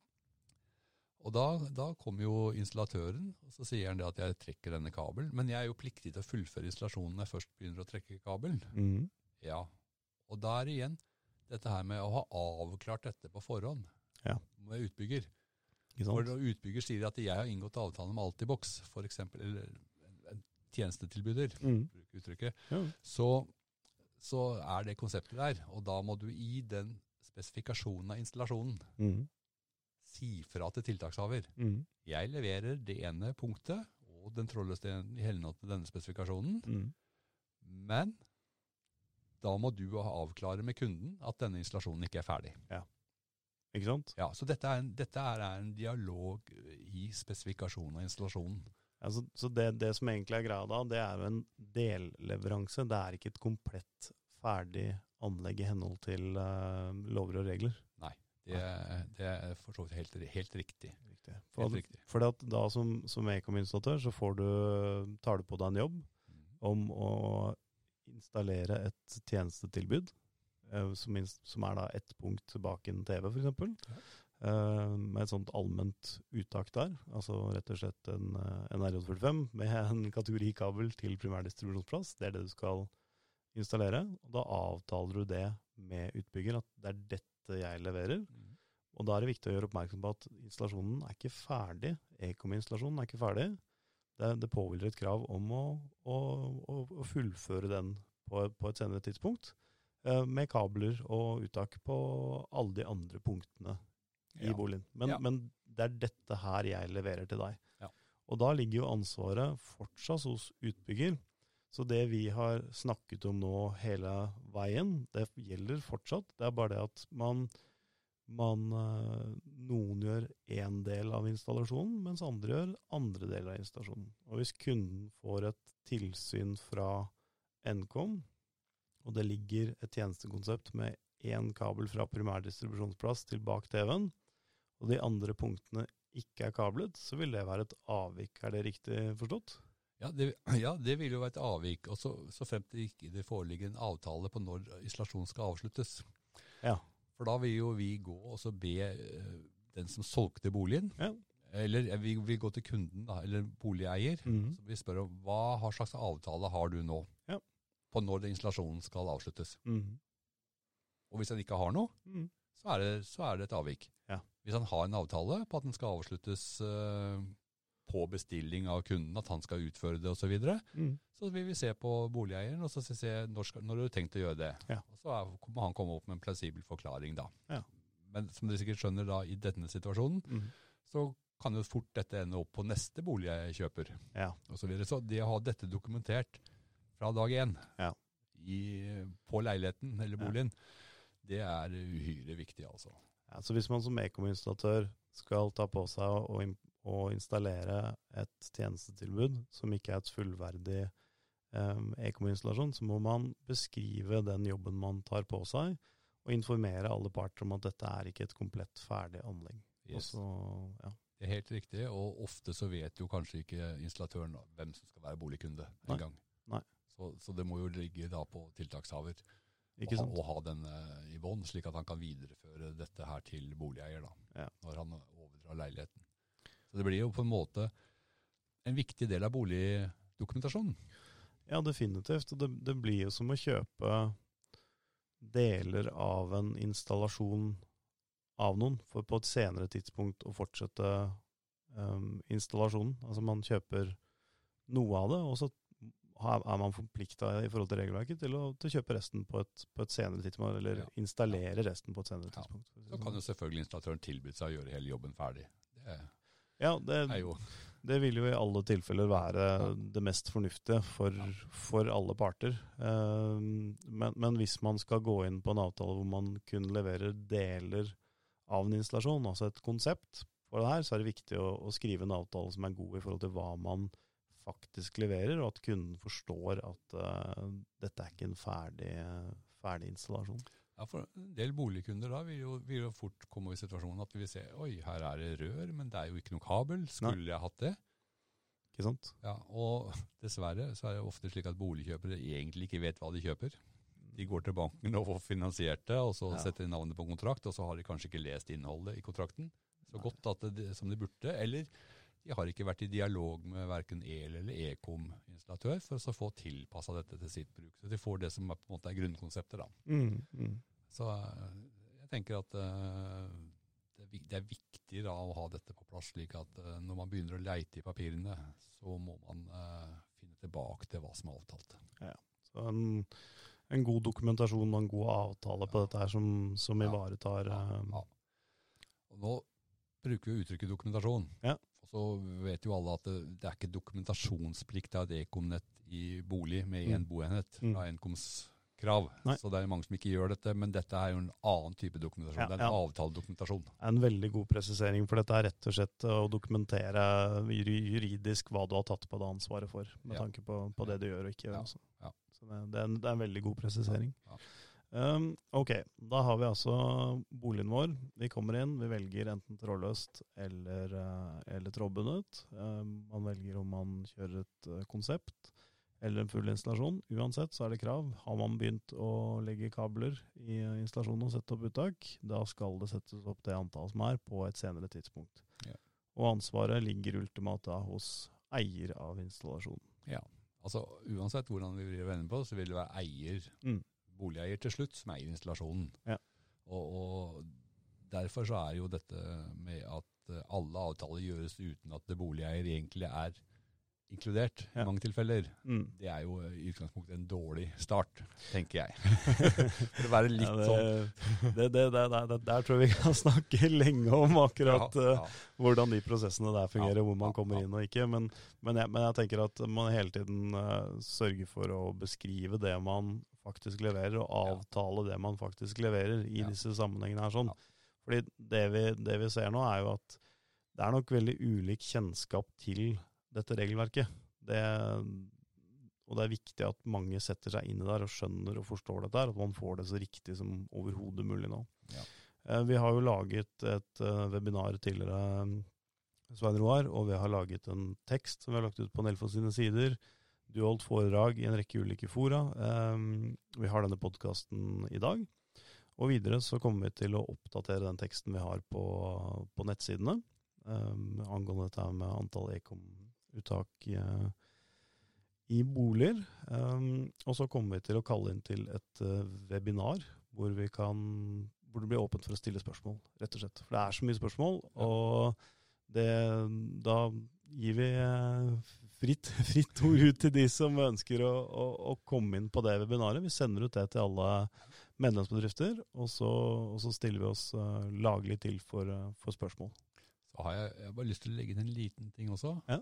Og da, da kommer jo installatøren, og så sier han det at jeg trekker denne kabelen. Men jeg er jo pliktig til å fullføre installasjonen når jeg først begynner å trekke kabelen. Mm. Ja. Og da er det igjen dette her med å ha avklart dette på forhånd Ja. med utbygger. Når utbygger sier at jeg har inngått avtale med Altibox, f.eks., eller en, en tjenestetilbyder, bruk uttrykket, Ja. så, så er det konseptet der. Og da må du i den spesifikasjonen av installasjonen mm. si fra til tiltakshaver. Mm. Jeg leverer det ene punktet og den trådløse i henhold til denne spesifikasjonen, Mhm. men da må du avklare med kunden at denne installasjonen ikke er ferdig. Ja. Ikke sant? Ja, Så dette er en, dette er en dialog i spesifikasjonen av installasjonen. Ja, så det, det som egentlig er greia da, det er jo en delleveranse. Det er ikke et komplett ferdig anlegg i henhold til uh, lover og regler. Det, det er for så vidt helt, helt riktig. Riktig. For, Helt riktig. Fordi at da som, som Ekom-installatør så får du, tar du på deg en jobb om å installere et tjenestetilbud, eh, som, som er da ett punkt bak en TV f.eks., Ja. Eh, med et sånt allment uttak der. Altså rett og slett en, eh, en RJ45 med en kategorikabel til primærdistribusjonsplass. Det er det du skal installere. Og da avtaler du det med utbygger, at det er dette jeg leverer. Mm. Og da er det viktig å gjøre oppmerksom på at installasjonen er ikke ferdig. Ekom-installasjonen er ikke ferdig. Det, det påhviler et krav om å, å, å, å fullføre den på, på et senere tidspunkt. eh, Med kabler og uttak på alle de andre punktene i Ja. boligen. Men, Ja. men det er dette her jeg leverer til deg. Ja. Og da ligger jo ansvaret fortsatt hos utbygger. Så det vi har snakket om nå hele veien, det gjelder fortsatt. Det er bare det at man, man eh, Noen gjør én del av installasjonen, mens andre gjør andre deler av installasjonen. Og hvis kunden får et tilsyn fra Nkom, og det ligger et tjenestekonsept med én kabel fra primærdistribusjonsplass til bak TV-en, og de andre punktene ikke er kablet, så vil det være et avvik. Er det riktig forstått? Ja det, ja, det vil jo være et avvik. Og så, så fremt det ikke foreligger en avtale på når isolasjonen skal avsluttes. Ja. For da vil jo vi gå og så be eh, den som solgte boligen, Ja. eller vi vil gå til kunden, da, eller boligeier, Mhm. så vi spør om hva slags avtale har du nå Ja. på når installasjonen skal avsluttes. Mhm. Og hvis den ikke har noe, Mhm. Så er det, så er det et avvik. Ja. Hvis han har en avtale på at den skal avsluttes uh, på bestilling av kunden, at han skal utføre det osv., så, videre, Mhm. så vil vi se på boligeieren og så se når, skal, når har tenkt å gjøre det. Ja. Og så er, må han komme opp med en plausibel forklaring da. Ja. Men som dere sikkert skjønner da, i denne situasjonen, mm. så kan jo fort dette ende opp på neste bolig jeg kjøper. Ja. Og så, videre. så det å ha dette dokumentert fra dag én Ja. i, på leiligheten eller Ja. Det er uhyre viktig, altså. Ja, så hvis man som ekominstallatør skal ta på seg å, å installere et tjenestetilbud som ikke er et fullverdig um, ekom-installasjon, så må man beskrive den jobben man tar på seg, og informere alle parter om at dette er ikke et komplett ferdig anlegg. Yes. så, ja. Det er helt riktig, og ofte så vet jo kanskje ikke installatøren hvem som skal være boligkunde engang. Så, så det må jo ligge da på tiltakshaver Ikke sant? å ha denne i bånn, slik at han kan videreføre dette her til boligeier da, Ja. når han overdrar leiligheten. Så det blir jo på en måte en viktig del av boligdokumentasjonen. Ja, definitivt. Og det, det blir jo som å kjøpe deler av en installasjon av noen, for på et senere tidspunkt å fortsette um, installasjonen. Altså man kjøper noe av det, og så er man forplikta i forhold til regelverket til å, til kjøpe resten på et, på et senere tidspunkt, eller Ja. installere resten på et senere tidspunkt. Ja. Så kan jo selvfølgelig installatøren tilby seg å gjøre hele jobben ferdig. Det Ja, det, er jo Det vil jo i alle tilfeller være Ja. det mest fornuftige for, for alle parter. Eh, Men, men hvis man skal gå inn på en avtale hvor man kun leverer deler av en installasjon, altså et konsept for det her, så er det viktig å, å skrive en avtale som er god i forhold til hva man faktisk leverer, og at kunden forstår at uh, dette er ikke en ferdig, ferdig installasjon. Ja, for En del boligkunder da vil jo, vil jo fort komme i situasjonen at vi vil se oi, her er det rør, men det er jo ikke noe kabel. Skulle jeg hatt det? Ikke sant? Ja, Og dessverre så er det ofte slik at boligkjøpere egentlig ikke vet hva de kjøper. De går til banken og får finansiert det, og så Ja. setter de navnet på kontrakt, og så har de kanskje ikke lest innholdet i kontrakten så Nei. godt at det, som de burde. Eller de har ikke vært i dialog med verken EL eller Ekom-installatør for å få tilpassa dette til sitt bruk. Så de får det som er, på en måte er grunnkonseptet. da. Mm, mm. Så eh, jeg tenker at uh, det er, viktig da å ha dette på plass, slik at uh, når man begynner å leite i papirene, så må man uh, finne tilbake til hva som er avtalt. Ja, Så en, en god dokumentasjon og en god avtale på Ja. dette her som, som Ja. ivaretar Ja, nå bruker vi uttrykket dokumentasjon. Ja. Og så vet jo alle at det, det er ikke dokumentasjonsplikt av et ekomnett i bolig med én Mm. boenhet Mm. fra Nkoms krav. Så det er mange som ikke gjør dette, men dette er jo en annen type dokumentasjon. Ja, det er en ja. avtaledokumentasjon. en veldig god presisering, for dette er rett og slett å dokumentere juridisk hva du har tatt på det ansvaret for, med Ja. tanke på, på det du gjør og ikke gjør. Ja, altså. ja. Så det, det, er en, det er en veldig god presisering. Ja. Um, ok, da har vi altså boligen vår. Vi kommer inn, vi velger enten trådløst eller, eh, eller trådbundet. Um, man velger om man kjører et eh, konsept eller en full installasjon. Uansett så er det krav. Har man begynt å legge kabler i eh, installasjonen og sette opp uttak, da skal det settes opp det antallet som er på et senere tidspunkt. Ja. Og ansvaret ligger ultimat da hos eier av installasjonen. Ja, Altså Uansett hvordan vi vrir og vender på, så vil det være eier, Mm. Boligeier til slutt, som eier installasjonen. Ja. Og, og Derfor så er jo dette med at eh, alle avtaler gjøres uten at det boligeier egentlig er inkludert Ja. i mange tilfeller, Mm. det er jo i utgangspunktet en dårlig start, tenker jeg. For å være litt Ja, sånn det, det, det, Der tror jeg vi kan snakke lenge om akkurat ja, ja. hvordan de prosessene der fungerer, hvor man kommer inn og ikke. Men, men, jeg, men jeg tenker at man hele tiden uh, sørger for å beskrive det man faktisk leverer, og avtale det man faktisk leverer i Ja. disse sammenhengene her. sånn. Ja. Fordi det vi, det vi ser nå, er jo at det er nok veldig ulik kjennskap til dette regelverket. Det, og det er viktig at mange setter seg inn i det og skjønner og forstår dette, her, at man får det så riktig som overhodet mulig nå. Ja. Eh, Vi har jo laget et eh, webinar tidligere, Svein Roar, og vi har laget en tekst som vi har lagt ut på Nelfos sine sider. Du holdt foredrag i en rekke ulike fora. Eh, Vi har denne podkasten i dag. Og videre så kommer vi til å oppdatere den teksten vi har på, på nettsidene um, angående dette med antall ekomuttak eh, i boliger. Um, og så kommer vi til å kalle inn til et eh, webinar hvor, vi kan, hvor det blir åpent for å stille spørsmål, rett og slett. For det er så mye spørsmål, og det, da gir vi eh, fritt, fritt ord ut til de som ønsker å, å, å komme inn på det webinaret. Vi sender ut det til alle medlemsbedrifter, og så, og så stiller vi oss uh, laglig til for, uh, for spørsmål. Så har jeg, jeg har bare lyst til å legge inn en liten ting også. Ja.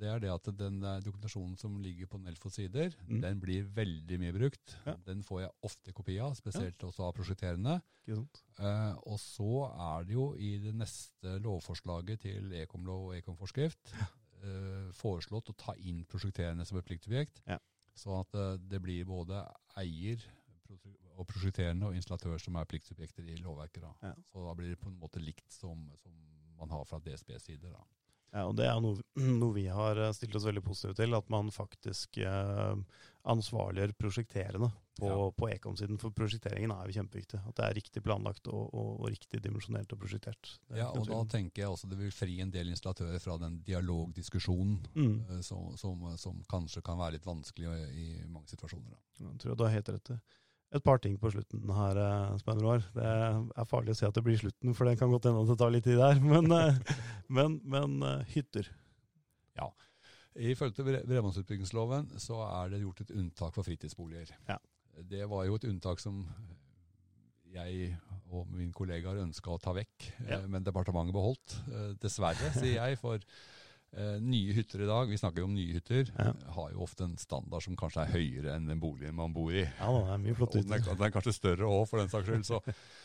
Det er det at den eh, dokumentasjonen som ligger på Nelfos sider, Mm. den blir veldig mye brukt. Ja. Den får jeg ofte kopi av, spesielt også av prosjekterende. Uh. Og så er det jo i det neste lovforslaget til ekomlov og ekomforskrift eh, foreslått å ta inn prosjekterende som et pliktobjekt. Ja. Sånn at eh, det blir både eier og prosjekterende og installatør som er pliktobjekter i lovverket. Da. Ja. Så da blir det på en måte likt som, som man har fra DSBs side. Da. Ja, og Det er noe, noe vi har eh, stilt oss veldig positive til, at man faktisk eh, ansvarliggjør prosjekterende på, Ja. på Ekom-siden. For prosjekteringen er jo kjempeviktig. At det er riktig planlagt og, og, og riktig dimensjonert og prosjektert. Er Ja, og da tenker jeg også det vil fri en del installatører fra den dialogdiskusjonen mm. eh, som, som, som kanskje kan være litt vanskelig i, mange situasjoner. Da. Jeg tror du har helt rett. i. Et par ting på slutten her, Spenroar. Roar. Det er farlig å si at det blir slutten, for det kan godt hende at det tar litt tid der. Men, eh, men, men eh, hytter. I Ifølge bredbåndsutbyggingsloven så er det gjort et unntak for fritidsboliger. Ja. Det var jo et unntak som jeg og min kollega har ønska å ta vekk, Ja. eh, men departementet beholdt. Eh, Dessverre, sier jeg, for eh, nye hytter i dag, vi snakker jo om nye hytter, Ja. har jo ofte en standard som kanskje er høyere enn den boligen man bor i. Ja, det er mye flott Og den er, den er kanskje større òg, for den saks skyld. Så,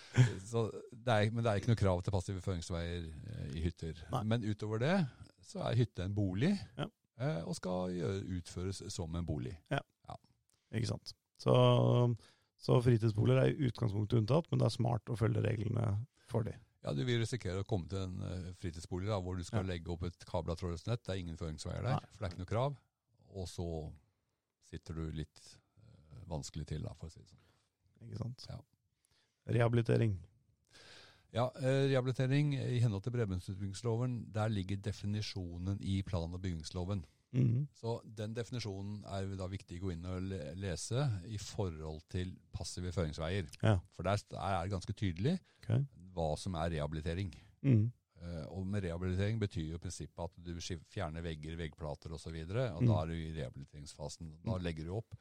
så det er, men det er ikke noe krav til passive føringsveier eh, i hytter. Nei. Men utover det så er hytte en bolig, Ja. eh, og skal gjøre, utføres som en bolig. Ja, Ikke sant. Så, så fritidsboliger er i utgangspunktet unntatt, men det er smart å følge reglene for de. Ja, Du vil risikere å komme til en eh, fritidsbolig da, hvor du skal Ja. legge opp et kabla trådløsnett. Det er ingen føringsveier der, Nei. for det er ikke noe krav. Og så sitter du litt eh, vanskelig til, da, for å si det sånn. Ikke sant. Ja. Rehabilitering. Ja, eh, Rehabilitering i henhold til bredbåndsutbyggingsloven, der ligger definisjonen i plan- og bygningsloven. Mhm. Så Den definisjonen er da viktig å gå inn og lese i forhold til passive føringsveier. Ja. For der er det ganske tydelig okay. hva som er rehabilitering. Mm. Eh, og med rehabilitering betyr jo prinsippet at du fjerner vegger, veggplater osv. Og, så videre, og Mm. da er du i rehabiliteringsfasen. Da Mm. legger du opp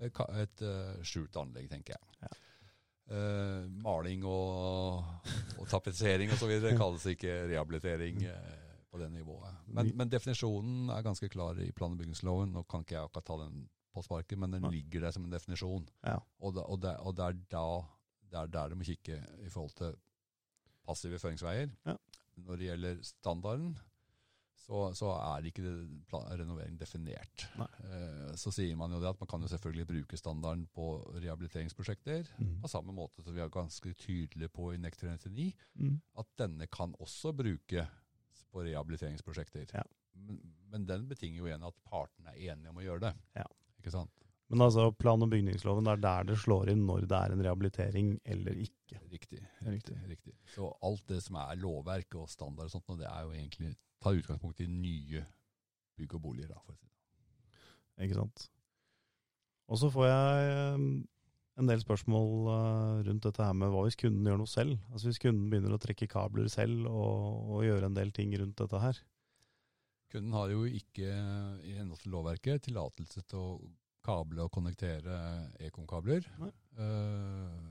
et, et eh, skjult anlegg, tenker jeg. Ja. Uh, maling og, og tapetsering osv. kalles ikke rehabilitering eh, på det nivået. Men, men definisjonen er ganske klar i plan- og bygningsloven. Nå kan ikke jeg akkurat ta den på sparket, men den ligger der som en definisjon. Ja. Og, da, og, det, og det er da det er der du må kikke i forhold til passive føringsveier. Ja. Når det gjelder standarden, så, så er ikke renovering definert. Eh, så sier man jo det at man kan jo selvfølgelig bruke standarden på rehabiliteringsprosjekter. Mm. På samme måte som vi er ganske tydelige på i NEC 399, mm. at denne kan også brukes på rehabiliteringsprosjekter. Ja. Men, men den betinger jo igjen at partene er enige om å gjøre det. Ja. Ikke sant? Men altså, plan- og bygningsloven, det er der det slår inn når det er en rehabilitering eller ikke. Riktig. Riktig, riktig. Så alt det som er lovverk og standard og sånt, og det er jo egentlig tar utgangspunkt i nye bygg og boliger. Da, for å si det. Ikke sant. Og så får jeg eh, en del spørsmål eh, rundt dette her med hva hvis kunden gjør noe selv? Altså Hvis kunden begynner å trekke kabler selv og, og gjøre en del ting rundt dette her. Kunden har jo ikke i henhold til lovverket tillatelse til å kable og konnektere ekomkabler. Eh,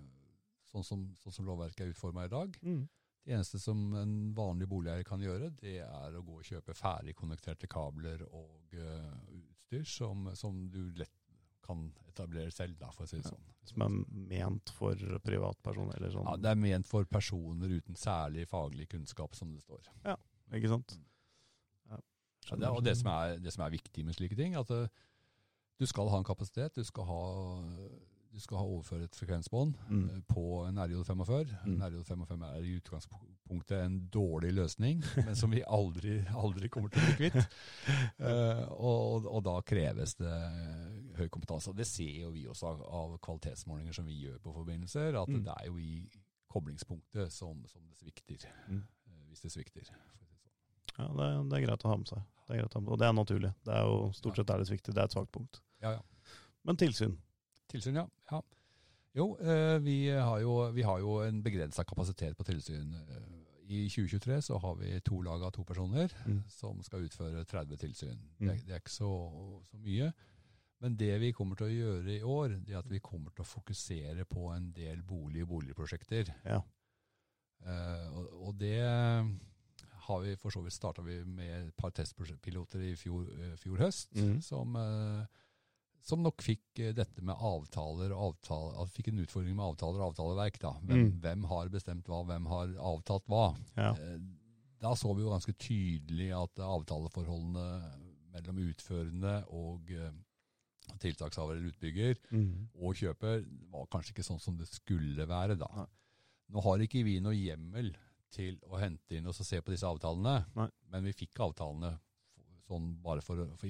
sånn, som, sånn som lovverket er utforma i dag. Mm. Det eneste som en vanlig boligeier kan gjøre, det er å gå og kjøpe ferdig konnekterte kabler og uh, utstyr som, som du lett kan etablere selv, da, for å si det sånn. Som er ment for privatpersoner, eller sånn. Ja, det er ment for personer uten særlig faglig kunnskap, som det står. Ja, Ikke sant? Ja. Ja, det, og det som, er, det som er viktig med slike ting, at eh, du skal ha en kapasitet, du skal ha, du skal ha overføre et frekvensbånd Mm. eh, på en RJ 45. Mm. En RJ 55 er i utgangspunktet en dårlig løsning, men som vi aldri, aldri kommer til å bli kvitt. uh, og, og da kreves det høy kompetanse. Det ser jo vi også av, av kvalitetsmålinger som vi gjør på forbindelser, at Mm. det er jo i koblingspunktet som, som det svikter. Eh, Hvis det svikter. sånn. Ja, det er, det er greit å ha med seg. Det er greit å ha med, og det er naturlig. Det er jo Stort sett er det sviktig. Det er et svakt punkt. Ja, ja. Men tilsyn. Tilsyn, ja. ja. Jo, eh, vi, har jo, vi har jo en begrensa kapasitet på tilsyn. Eh, I 2023 så har vi to lag av to personer Mm. som skal utføre 30 tilsyn. Mm. Det, det er ikke så, så mye. Men det vi kommer til å gjøre i år, det er at vi kommer til å fokusere på en del bolig- og boligprosjekter. Ja. Eh, og, og det har vi for så vidt starta med et par testpiloter i fjor, fjor høst, mm. som, eh, som nok fikk eh, dette med avtaler og avtaler, altså fikk en utfordring med avtaler og avtaleverk. da. Hvem, Mm. hvem har bestemt hva, hvem har avtalt hva? Ja. Eh, Da så vi jo ganske tydelig at avtaleforholdene mellom utførende og eh, tiltakshaver eller utbygger Mm. og kjøper var kanskje ikke sånn som det skulle være da. Nei. Nå har ikke vi noe hjemmel til å hente inn og se på disse avtalene, Nei. men vi fikk avtalene sånn bare for for,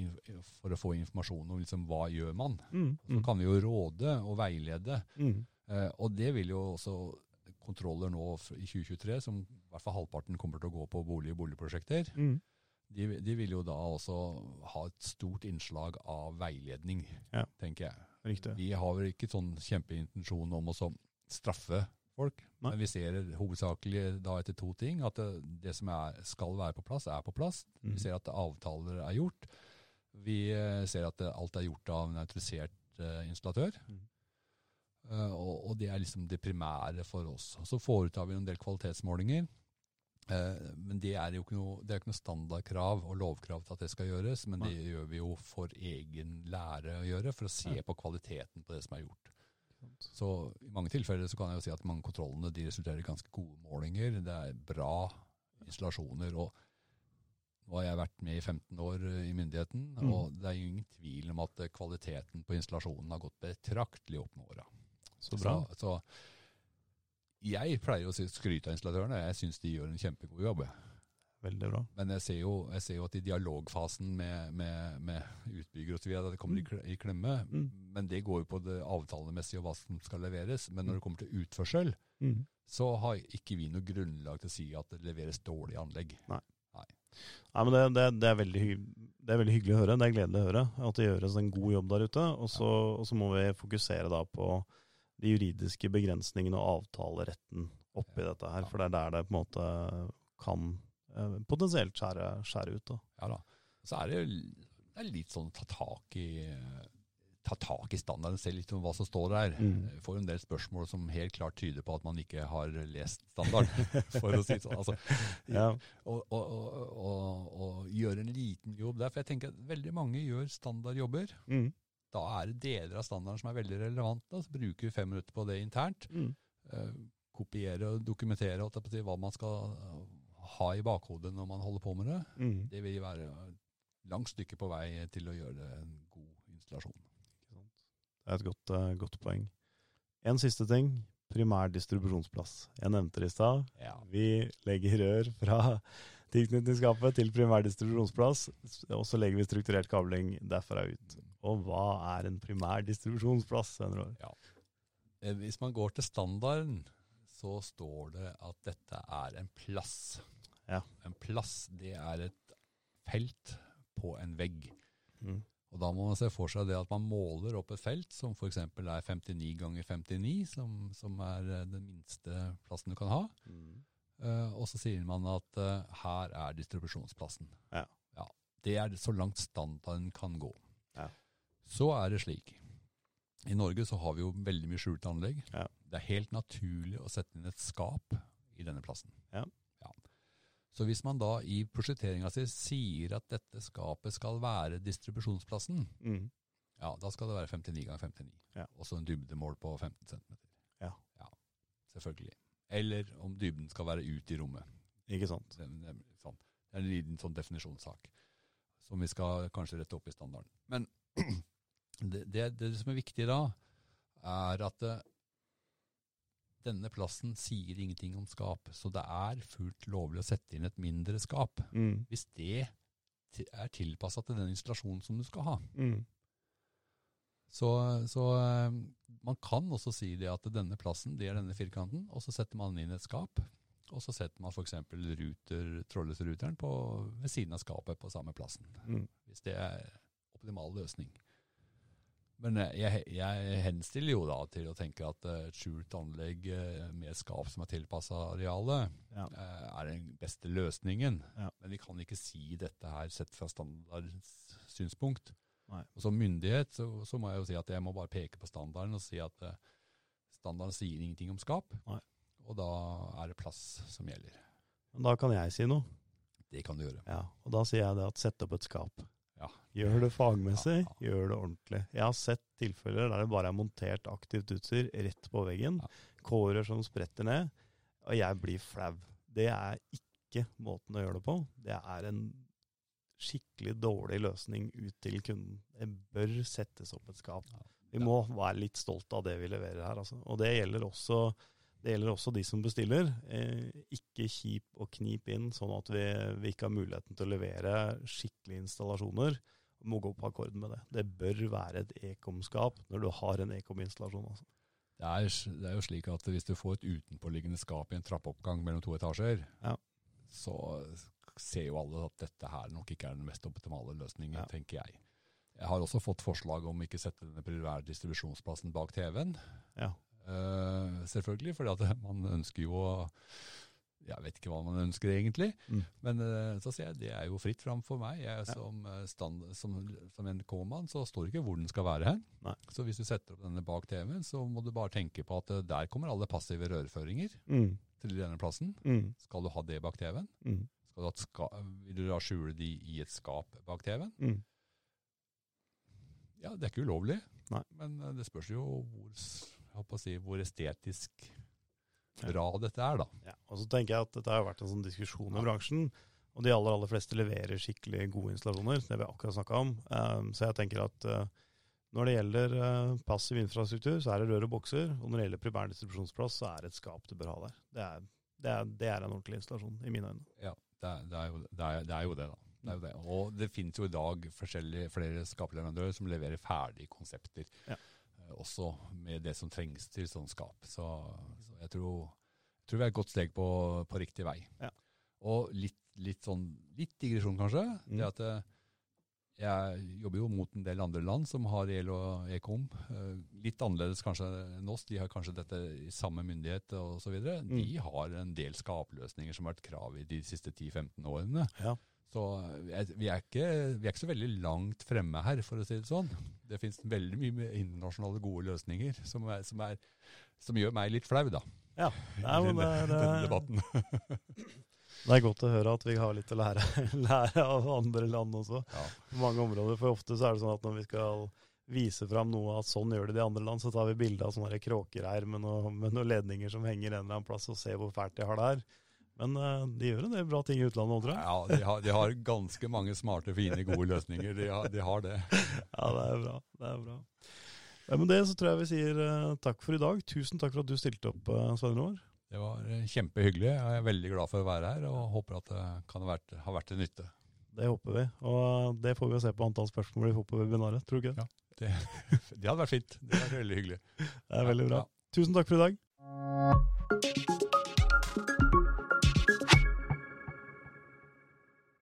for å få informasjon om liksom, hva gjør man. Mm. Så kan vi jo råde og veilede, Mm. eh, og det vil jo også kontroller nå i 2023, som i hvert fall halvparten kommer til å gå på bolig- og boligprosjekter, Mm. de, de vil jo da også ha et stort innslag av veiledning, Ja. tenker jeg. Riktig. Vi har vel ikke sånn kjempeintensjon om å straffe folk, men vi ser hovedsakelig da etter to ting. At det, det som er, skal være på plass, er på plass. Vi ser at avtaler er gjort. Vi eh, ser at alt er gjort av en autorisert uh, installatør. Mm. Uh, og, og det er liksom det primære for oss. Så foretar vi en del kvalitetsmålinger. Uh, men det er jo ikke noe, det ikke noe standardkrav og lovkrav til at det skal gjøres, men det gjør vi jo for egen lære å gjøre, for å se på kvaliteten på det som er gjort. Så i mange tilfeller så kan jeg jo si at mange kontrollene de resulterer i ganske gode målinger. Det er bra installasjoner. og nå har jeg vært med i 15 år eh, i myndigheten, Mm. og det er jo ingen tvil om at eh, kvaliteten på installasjonen har gått betraktelig opp med åra. Så bra. Så, så jeg pleier å skryte av installatørene. Jeg syns de gjør en kjempegod jobb. Veldig bra. Men jeg ser jo, jeg ser jo at i dialogfasen med, med, med utbygger osv. at det kommer i, i klemme. Mm. Men det går jo på det avtalemessige og hva som skal leveres. Men når det kommer til utførsel, Mm. så har ikke vi noe grunnlag til å si at det leveres dårlig anlegg. Nei, men det, det, det, er veldig det er veldig hyggelig å høre. Det er gledelig å høre at det gjøres en god jobb der ute. Og så, og så må vi fokusere da på de juridiske begrensningene og avtaleretten oppi Ja. dette her. For det er der det på en måte kan potensielt skjære, skjære ut. da. Ja da. Så er det, det er litt sånn ta tak i ta tak i standarden, se litt om hva som står der. Mm. Jeg får en del spørsmål som helt klart tyder på at man ikke har lest standard, for å si det sånn. Altså, Ja. og, og, og, og, og gjøre en liten jobb der. For jeg tenker at veldig mange gjør standardjobber. Mm. Da er det deler av standarden som er veldig relevante. Så bruker vi fem minutter på det internt. Mm. Eh, kopiere og dokumentere hva man skal eh, ha i bakhodet når man holder på med det. Mm. Det vil være langt stykke på vei til å gjøre det en god installasjon. Det er et godt, uh, godt poeng. En siste ting. Primær distribusjonsplass. Jeg nevnte det i stad. Ja. Vi legger rør fra tilknytningsskapet til primær distribusjonsplass, og så legger vi strukturert kabling derfra ut. Og hva er en primær distribusjonsplass? Ja. Eh, Hvis man går til standarden, så står det at dette er en plass. Ja. En plass, det er et felt på en vegg. Mm. Og da må man se for seg det at man måler opp et felt som f.eks. er 59 ganger 59, som, som er eh, den minste plassen du kan ha. Mm. Uh, og så sier man at uh, her er distribusjonsplassen. Ja. Det er så langt standarden kan gå. Ja. Så er det slik. I Norge så har vi jo veldig mye skjulte anlegg. Ja. Det er helt naturlig å sette inn et skap i denne plassen. Ja. Så hvis man da i prosjekteringa si sier at dette skapet skal være distribusjonsplassen, Mm. ja, da skal det være 59 ganger 59. Ja. Også en dybdemål på 15 cm. Ja. Selvfølgelig. Eller om dybden skal være ut i rommet. Ikke sant. Det, det, sånn. det er en liten sånn definisjonssak som vi skal kanskje rette opp i standarden. Men det, det, det som er viktig da, er at eh, denne plassen sier ingenting om skap, så det er fullt lovlig å sette inn et mindre skap. Mm. Hvis det er tilpassa til den installasjonen som du skal ha. Mm. Så, så eh, man kan også si det at denne plassen, det er denne firkanten, og så setter man inn et skap. Og så setter man f.eks. ruter, trådløsruteren ved siden av skapet på samme plassen. Mm. Hvis det er optimal løsning. Men eh, jeg, jeg henstiller jo da til å tenke at eh, et skjult anlegg eh, med skap som er tilpassa arealet, Ja. er den beste løsningen. Ja. Men vi kan ikke si dette her sett fra standardens synspunkt. Nei. Og Som myndighet så, så må jeg jo si at jeg må bare peke på standarden og si at standarden sier ingenting om skap. Nei. Og da er det plass som gjelder. Men da kan jeg si noe. Det kan du gjøre. Ja, og da sier jeg det at sett opp et skap. Ja. Gjør det fagmessig, Ja, ja. gjør det ordentlig. Jeg har sett tilfeller der det bare er montert aktivt utstyr rett på veggen, kårer som spretter ned, og jeg blir flau. Det er ikke måten å gjøre det på. Det er en skikkelig dårlig løsning ut til kunden. Det bør settes opp et skap. Vi må være litt stolt av det vi leverer her. Altså. Og det gjelder også, det gjelder også de som bestiller. Eh, ikke kjip og knip inn, sånn at vi, vi ikke har muligheten til å levere skikkelige installasjoner. Vi må gå på akkord med det. Det bør være et ekomskap når du har en ekominstallasjon. Altså. Det er, det er jo slik at hvis du får et utenpåliggende skap i en trappeoppgang mellom to etasjer, Ja. så ser jo alle at dette her nok ikke er den mest optimale løsningen, Ja. tenker jeg. Jeg har også fått forslag om ikke sette denne primære distribusjonsplassen bak TV-en. Ja. Eh, selvfølgelig, for man ønsker jo å Jeg vet ikke hva man ønsker egentlig, Mm. men uh, så sier jeg det er jo fritt fram for meg. Jeg, som, eh, stand, som, som NRK-mann så står det ikke hvor den skal være hen. Nei. Så hvis du setter opp denne bak TV-en, så må du bare tenke på at uh, der kommer alle passive rørføringer Mm. til denne plassen. Mm. Skal du ha det bak TV-en? Mm. Skal du ska vil du da skjule de i et skap bak TV-en? Mm. Ja, det er ikke ulovlig, Nei. men det spørs jo hvor, håper å si, hvor estetisk bra dette er, da. Ja, og så tenker jeg at dette har vært en sånn diskusjon i bransjen, og de aller, aller fleste leverer skikkelig gode installasjoner, det vi akkurat snakka om. Um, så jeg tenker at uh, når det gjelder uh, passiv infrastruktur, så er det rør og bokser, og når det gjelder primær distribusjonsplass, så er det et skap du bør ha der. Det er, det er, det er en ordentlig installasjon, i mine øyne. Ja, det er, det er, jo, det det jo det, da. Det det. Og det finnes jo i dag flere skapleverandører som leverer ferdige konsepter. Ja. Eh, Også med det som trengs til sånn skap. Så, så jeg, tror, jeg tror vi er et godt steg på, på riktig vei. Ja. Og litt, litt sånn litt digresjon, kanskje. Mm. Det at eh, jeg jobber jo mot en del andre land som har EL og Ekom. Eh, Litt annerledes kanskje enn oss. De har kanskje dette i samme myndighet osv. Mm. De har en del skapløsninger som har vært krav i de siste 10-15 årene. Ja. Så vi, er ikke, vi er ikke så veldig langt fremme her, for å si det sånn. Det finnes veldig mye med internasjonale gode løsninger som, er, som, er, som gjør meg litt flau, da. Ja, Nei, men det, det, denne debatten. det er godt å høre at vi har litt å lære, lære av andre land også. Ja. på mange områder. For ofte så er det sånn at når vi skal vise fram noe at sånn gjør det de andre land, så tar vi bilde av sånne kråkereir med, noe, med noen ledninger som henger en eller annen plass, og ser hvor fælt de har det her. Men eh, de gjør en del bra ting i utlandet òg, tror jeg. Ja, de har, de har ganske mange smarte, fine, gode løsninger. De har, de har det. Ja, det er bra. Det er bra. Ja, med det så tror jeg vi sier eh, takk for i dag. Tusen takk for at du stilte opp, uh, Svein Roar. Det var eh, kjempehyggelig. Jeg er veldig glad for å være her, og håper at det kan ha vært, ha vært til nytte. Det håper vi. Og eh, det får vi se på antall spørsmål vi får på webinaret, tror du ikke? Ja. Det, det hadde vært fint. Det hadde vært veldig hyggelig. Det er veldig bra. Tusen takk for i dag.